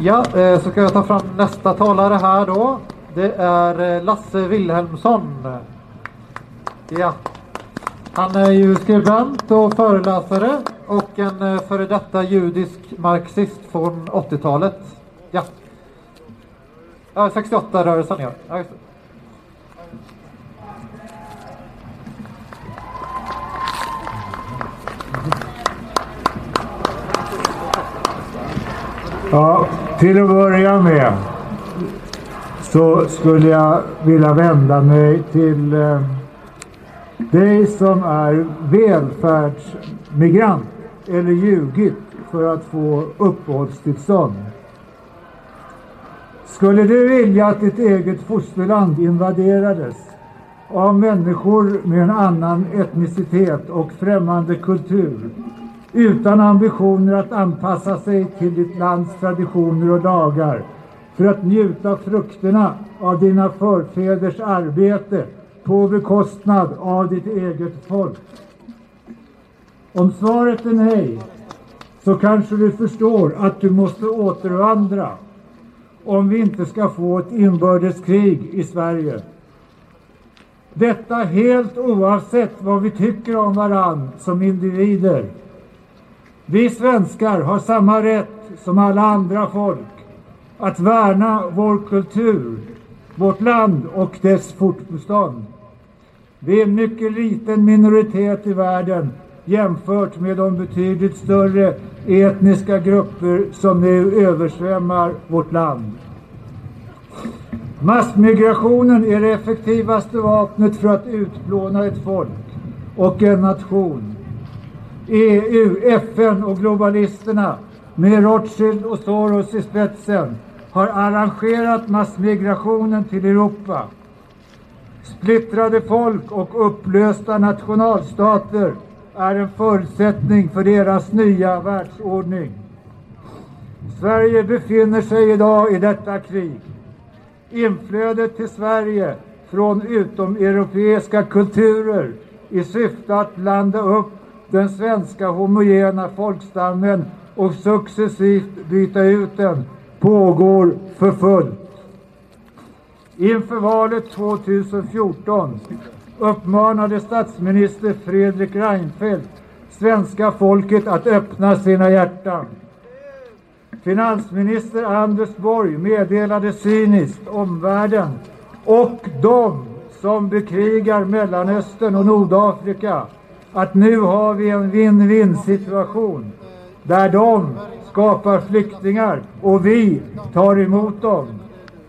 Ja, eh, så ska jag ta fram nästa talare här då. Det är eh, Lasse Wilhelmsson. Ja. Han är ju skribent och föreläsare och en eh, före detta judisk marxist från 80-talet. Ja. ja 68 rörelsen ja. ja Ja, till att börja med så skulle jag vilja vända mig till eh, dig som är välfärdsmigrant eller ljugit för att få uppehållstillstånd. Skulle du vilja att ditt eget fosterland invaderades av människor med en annan etnicitet och främmande kultur utan ambitioner att anpassa sig till ditt lands traditioner och lagar för att njuta frukterna av dina förfäders arbete på bekostnad av ditt eget folk? Om svaret är nej, så kanske du förstår att du måste återvandra om vi inte ska få ett inbördeskrig i Sverige. Detta helt oavsett vad vi tycker om varann som individer. Vi svenskar har samma rätt som alla andra folk att värna vår kultur, vårt land och dess fortbestånd. Vi är en mycket liten minoritet i världen jämfört med de betydligt större etniska grupper som nu översvämmar vårt land. Massmigrationen är det effektivaste vapnet för att utplåna ett folk och en nation. EU, FN och globalisterna med Rothschild och Soros i spetsen har arrangerat massmigrationen till Europa. Splittrade folk och upplösta nationalstater är en förutsättning för deras nya världsordning. Sverige befinner sig idag i detta krig. Inflödet till Sverige från utomeuropeiska kulturer i syfte att blanda upp den svenska homogena folkstammen och successivt byta ut den pågår för fullt. Inför valet 2014 uppmanade statsminister Fredrik Reinfeldt svenska folket att öppna sina hjärtan. Finansminister Anders Borg meddelade cyniskt omvärlden och de som bekrigar Mellanöstern och Nordafrika att nu har vi en win-win situation där de skapar flyktingar och vi tar emot dem.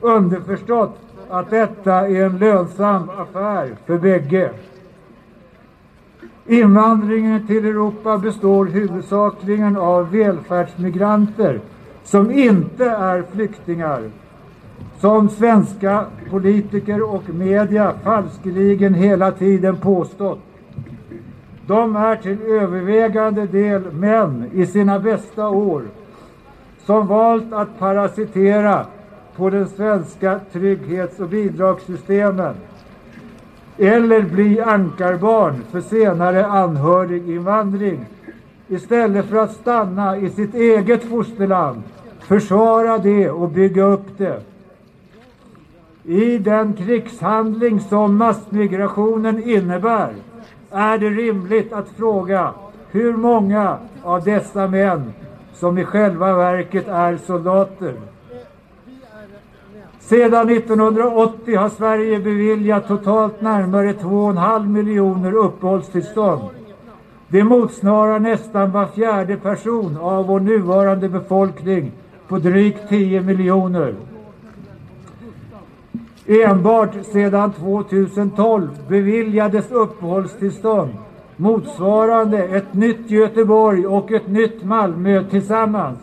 Underförstått att detta är en lönsam affär för bägge. Invandringen till Europa består huvudsakligen av välfärdsmigranter som inte är flyktingar. Som svenska politiker och media falskeligen hela tiden påstått. De är till övervägande del män i sina bästa år som valt att parasitera på den svenska trygghets och bidragssystemen eller bli ankarbarn för senare anhöriginvandring istället för att stanna i sitt eget fosterland, försvara det och bygga upp det. I den krigshandling som massmigrationen innebär är det rimligt att fråga hur många av dessa män som i själva verket är soldater. Sedan 1980 har Sverige beviljat totalt närmare 2,5 miljoner uppehållstillstånd. Det motsvarar nästan var fjärde person av vår nuvarande befolkning på drygt 10 miljoner. Enbart sedan 2012 beviljades uppehållstillstånd motsvarande ett nytt Göteborg och ett nytt Malmö tillsammans.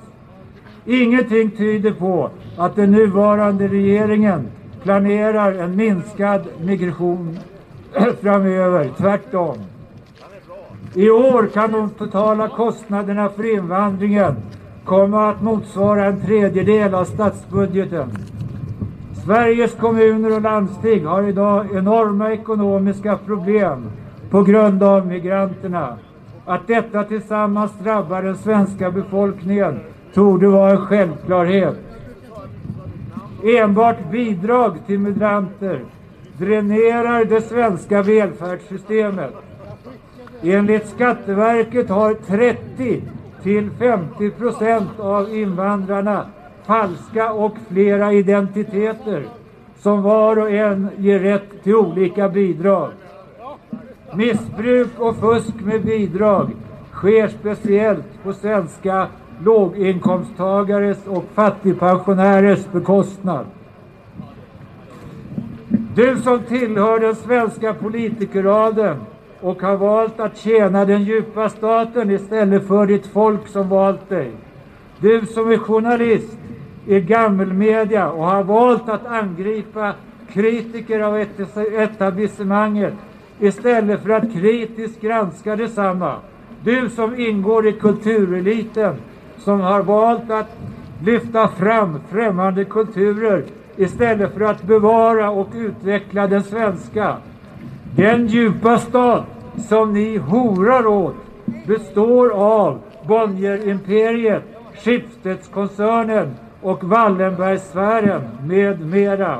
Ingenting tyder på att den nuvarande regeringen planerar en minskad migration framöver, tvärtom. I år kan de totala kostnaderna för invandringen komma att motsvara en tredjedel av statsbudgeten. Sveriges kommuner och landsting har idag enorma ekonomiska problem på grund av migranterna. Att detta tillsammans drabbar den svenska befolkningen torde vara en självklarhet. Enbart bidrag till migranter dränerar det svenska välfärdssystemet. Enligt Skatteverket har 30 till 50 procent av invandrarna falska och flera identiteter som var och en ger rätt till olika bidrag. Missbruk och fusk med bidrag sker speciellt på svenska låginkomsttagares och fattigpensionärers bekostnad. Du som tillhör den svenska politikerraden och har valt att tjäna den djupa staten istället för ditt folk som valt dig. Du som är journalist i gammelmedia och har valt att angripa kritiker av etablissemanget istället för att kritiskt granska detsamma. Du som ingår i kultureliten som har valt att lyfta fram främmande kulturer istället för att bevara och utveckla den svenska. Den djupa stat som ni horar åt består av Bonnierimperiet, Schibstedkoncernen och Wallenbergsfären med mera.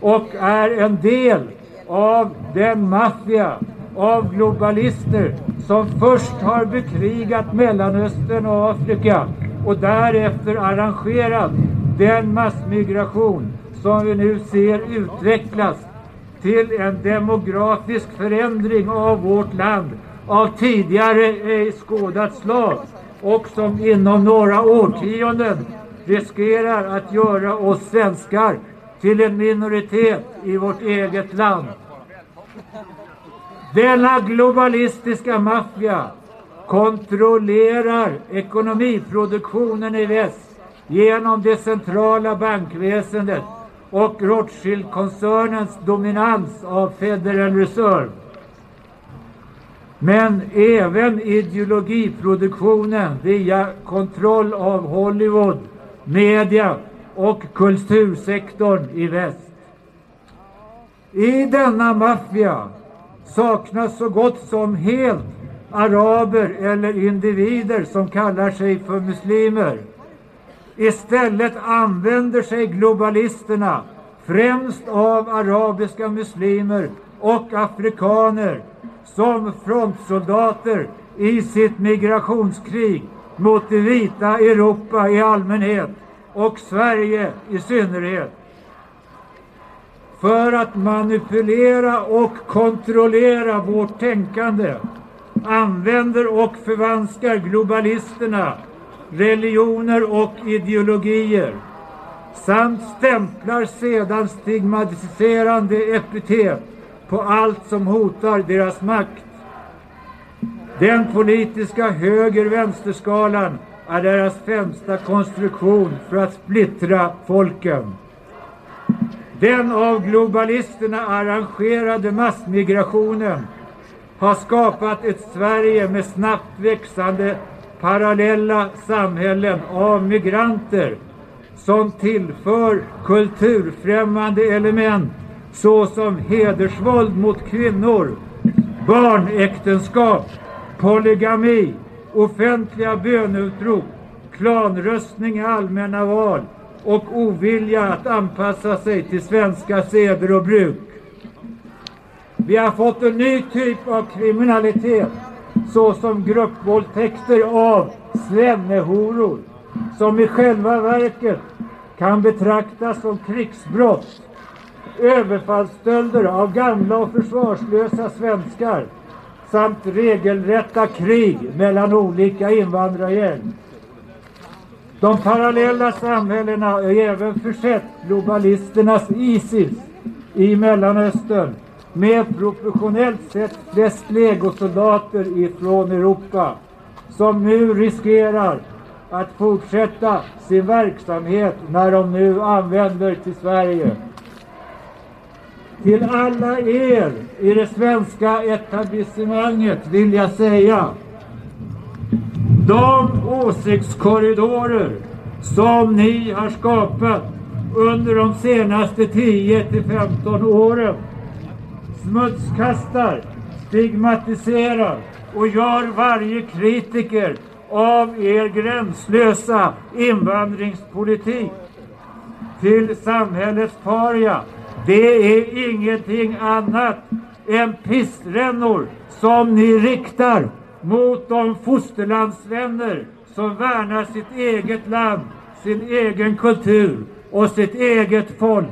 Och är en del av den maffia av globalister som först har bekrigat Mellanöstern och Afrika och därefter arrangerat den massmigration som vi nu ser utvecklas till en demografisk förändring av vårt land av tidigare ej skådat slag och som inom några årtionden riskerar att göra oss svenskar till en minoritet i vårt eget land. Denna globalistiska maffia kontrollerar ekonomiproduktionen i väst genom det centrala bankväsendet och Rothschild-koncernens dominans av Federal Reserve. Men även ideologiproduktionen via kontroll av Hollywood, media och kultursektorn i väst. I denna maffia saknas så gott som helt araber eller individer som kallar sig för muslimer. Istället använder sig globalisterna främst av arabiska muslimer och afrikaner som frontsoldater i sitt migrationskrig mot det vita Europa i allmänhet och Sverige i synnerhet. För att manipulera och kontrollera vårt tänkande använder och förvanskar globalisterna religioner och ideologier samt stämplar sedan stigmatiserande epitet på allt som hotar deras makt. Den politiska höger-vänsterskalan är deras främsta konstruktion för att splittra folken. Den av globalisterna arrangerade massmigrationen har skapat ett Sverige med snabbt växande parallella samhällen av migranter som tillför kulturfrämmande element såsom hedersvåld mot kvinnor, barnäktenskap, polygami, offentliga böneutrop, klanröstning i allmänna val och ovilja att anpassa sig till svenska seder och bruk. Vi har fått en ny typ av kriminalitet såsom gruppvåldtäkter av svennehoror som i själva verket kan betraktas som krigsbrott. Överfallsstölder av gamla och försvarslösa svenskar samt regelrätta krig mellan olika invandrargäng. De parallella samhällena har även försett globalisternas Isis i Mellanöstern med proportionellt sett flest legosoldater ifrån Europa som nu riskerar att fortsätta sin verksamhet när de nu använder till Sverige. Till alla er i det svenska etablissemanget vill jag säga de åsiktskorridorer som ni har skapat under de senaste 10 till 15 åren smutskastar, stigmatiserar och gör varje kritiker av er gränslösa invandringspolitik till samhällets paria. Det är ingenting annat än pissrännor som ni riktar mot de fosterlandsvänner som värnar sitt eget land, sin egen kultur och sitt eget folk.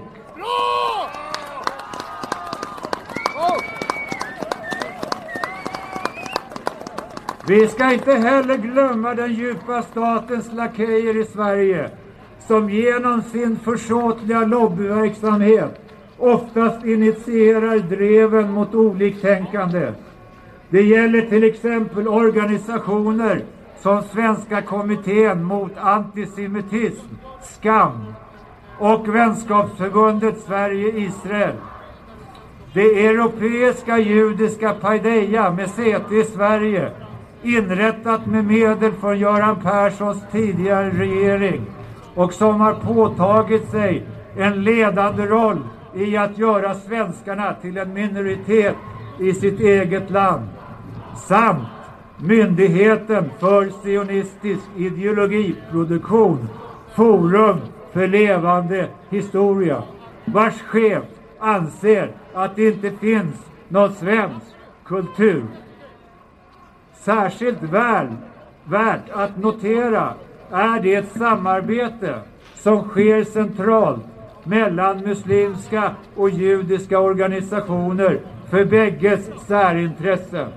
Vi ska inte heller glömma den djupa statens lakejer i Sverige som genom sin försåtliga lobbyverksamhet oftast initierar dreven mot oliktänkande. Det gäller till exempel organisationer som Svenska kommittén mot antisemitism, SKAM, och Vänskapsförbundet Sverige-Israel. Det europeiska judiska Paideia med säte i Sverige, inrättat med medel från Göran Perssons tidigare regering och som har påtagit sig en ledande roll i att göra svenskarna till en minoritet i sitt eget land. Samt Myndigheten för sionistisk ideologiproduktion, Forum för levande historia, vars chef anser att det inte finns någon svensk kultur. Särskilt väl värt att notera är det samarbete som sker centralt mellan muslimska och judiska organisationer för bägges särintressen.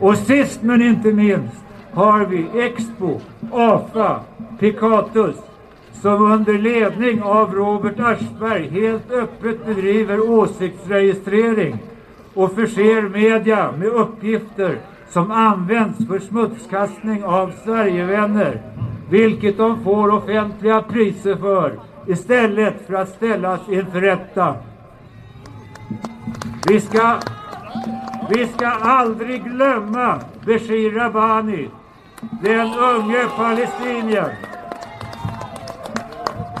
Och sist men inte minst har vi Expo, AFA, Picatus som under ledning av Robert Aschberg helt öppet bedriver åsiktsregistrering och förser media med uppgifter som används för smutskastning av Sverigevänner, vilket de får offentliga priser för istället för att ställas inför rätta. Vi ska, vi ska aldrig glömma Beshir Rabani, den unge palestiniern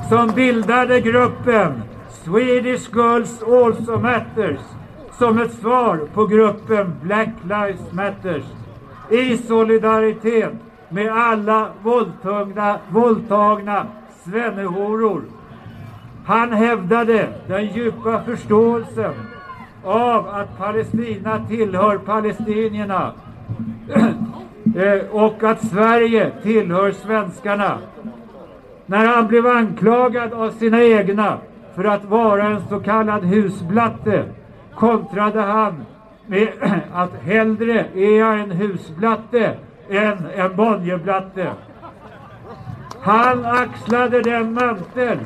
som bildade gruppen Swedish Girls Also Matters som ett svar på gruppen Black Lives Matters i solidaritet med alla våldtagna, våldtagna svennehoror. Han hävdade den djupa förståelsen av att Palestina tillhör palestinierna eh, och att Sverige tillhör svenskarna. När han blev anklagad av sina egna för att vara en så kallad husblatte kontrade han med att hellre är jag en husblatte än en Bonnierplatte. Han axlade den mantel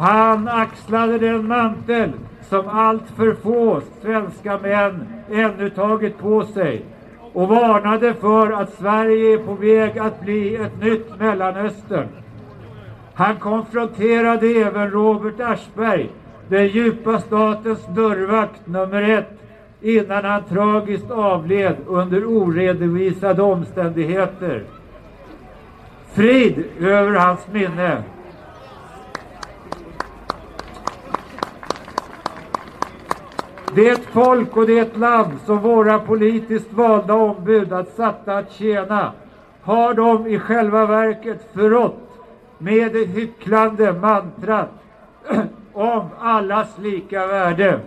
han axlade den mantel som allt för få svenska män ännu tagit på sig och varnade för att Sverige är på väg att bli ett nytt Mellanöstern. Han konfronterade även Robert Aschberg, den djupa statens dörrvakt nummer ett, innan han tragiskt avled under oredovisade omständigheter. Frid över hans minne. Det folk och det land som våra politiskt valda ombud att satta att tjäna har de i själva verket förrått med det hycklande mantrat om allas lika värde.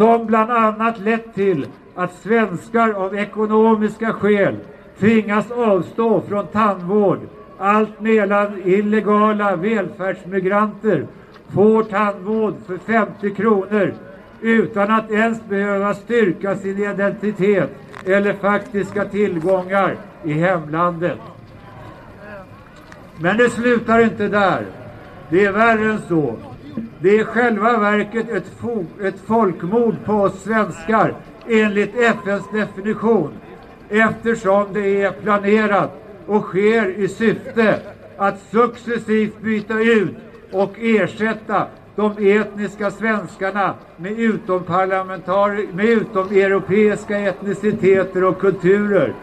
Som bland annat lett till att svenskar av ekonomiska skäl tvingas avstå från tandvård allt medan illegala välfärdsmigranter får tandvård för 50 kronor utan att ens behöva styrka sin identitet eller faktiska tillgångar i hemlandet. Men det slutar inte där. Det är värre än så. Det är i själva verket ett, ett folkmord på oss svenskar enligt FNs definition eftersom det är planerat och sker i syfte att successivt byta ut och ersätta de etniska svenskarna med, med utomeuropeiska etniciteter och kulturer.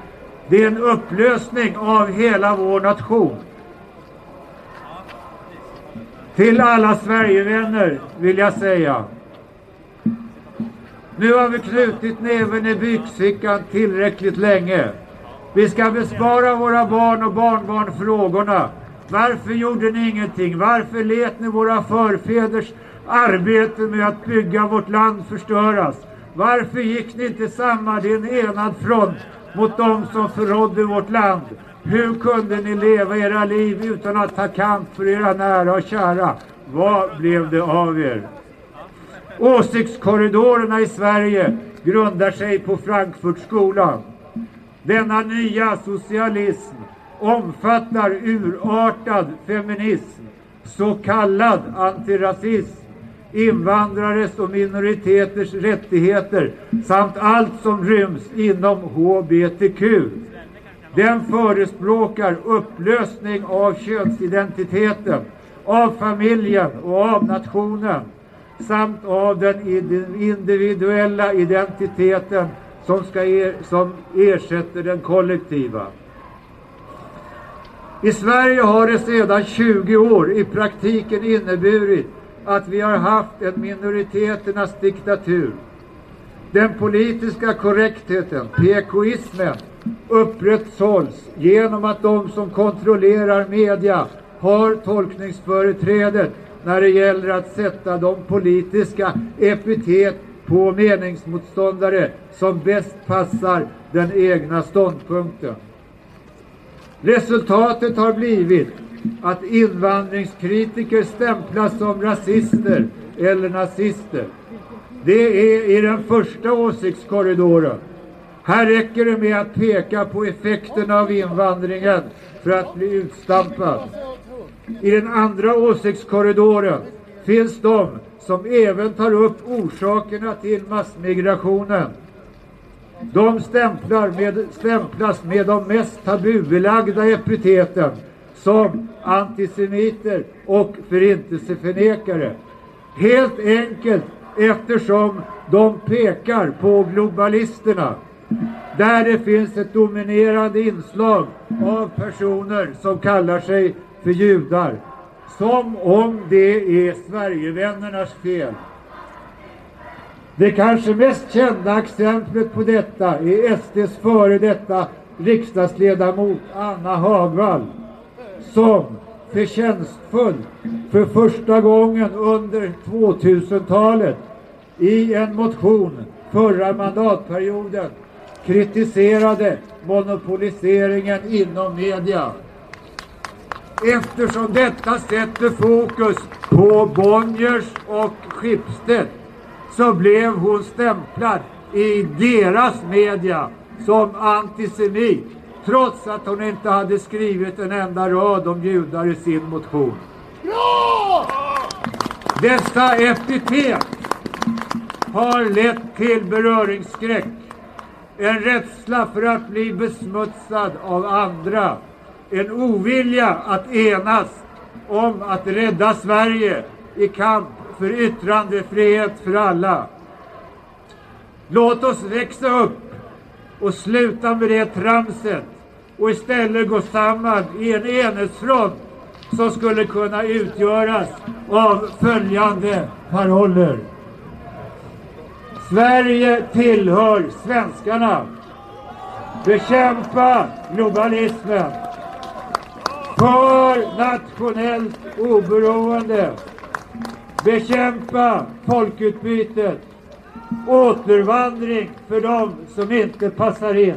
Det är en upplösning av hela vår nation. Till alla Sverigevänner vill jag säga. Nu har vi knutit näven i byxfickan tillräckligt länge. Vi ska bespara våra barn och barnbarn frågorna. Varför gjorde ni ingenting? Varför lät ni våra förfäders arbete med att bygga vårt land förstöras? Varför gick ni inte samman i en enad front mot dem som förrådde vårt land? Hur kunde ni leva era liv utan att ta kamp för era nära och kära? Vad blev det av er? Åsiktskorridorerna i Sverige grundar sig på Frankfurtskolan. Denna nya socialism omfattar urartad feminism, så kallad antirasism, invandrares och minoriteters rättigheter samt allt som ryms inom HBTQ. Den förespråkar upplösning av könsidentiteten, av familjen och av nationen samt av den individuella identiteten som, ska er, som ersätter den kollektiva. I Sverige har det sedan 20 år i praktiken inneburit att vi har haft en minoriteternas diktatur. Den politiska korrektheten, PKismen, upprätthålls genom att de som kontrollerar media har tolkningsföreträdet när det gäller att sätta de politiska epitet på meningsmotståndare som bäst passar den egna ståndpunkten. Resultatet har blivit att invandringskritiker stämplas som rasister eller nazister. Det är i den första åsiktskorridoren. Här räcker det med att peka på effekterna av invandringen för att bli utstampad. I den andra åsiktskorridoren finns de som även tar upp orsakerna till massmigrationen. De stämplar med, stämplas med de mest tabubelagda epiteten som antisemiter och förintelseförnekare. Helt enkelt eftersom de pekar på globalisterna där det finns ett dominerande inslag av personer som kallar sig för judar. Som om det är Sverigevännernas fel. Det kanske mest kända exemplet på detta är SDs före detta riksdagsledamot Anna Hagvall som förtjänstfullt för första gången under 2000-talet i en motion förra mandatperioden kritiserade monopoliseringen inom media. Eftersom detta sätter fokus på Bonniers och Schibsted så blev hon stämplad i deras media som antisemit trots att hon inte hade skrivit en enda rad om judar i sin motion. Bra! Dessa epitet har lett till beröringsskräck, en rädsla för att bli besmutsad av andra, en ovilja att enas om att rädda Sverige i kamp för yttrandefrihet för alla. Låt oss växa upp och sluta med det tramset och istället gå samman i en enhetsfront som skulle kunna utgöras av följande paroller. Sverige tillhör svenskarna. Bekämpa globalismen. För nationellt oberoende. Bekämpa folkutbytet. Återvandring för dem som inte passar in.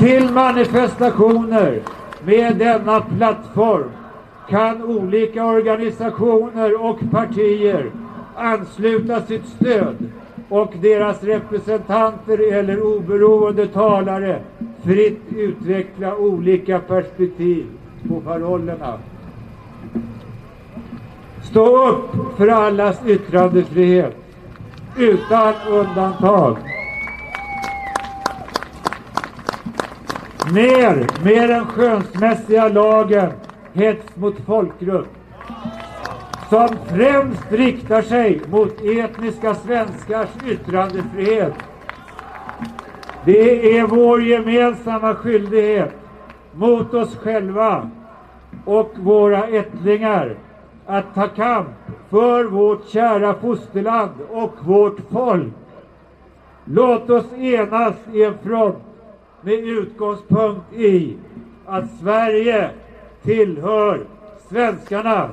Till manifestationer med denna plattform kan olika organisationer och partier ansluta sitt stöd och deras representanter eller oberoende talare fritt utveckla olika perspektiv på parollerna. Stå upp för allas yttrandefrihet utan undantag. Ner med den skönsmässiga lagen hets mot folkgrupp som främst riktar sig mot etniska svenskars yttrandefrihet. Det är vår gemensamma skyldighet mot oss själva och våra ättlingar att ta kamp för vårt kära fosterland och vårt folk. Låt oss enas i en front med utgångspunkt i att Sverige tillhör svenskarna.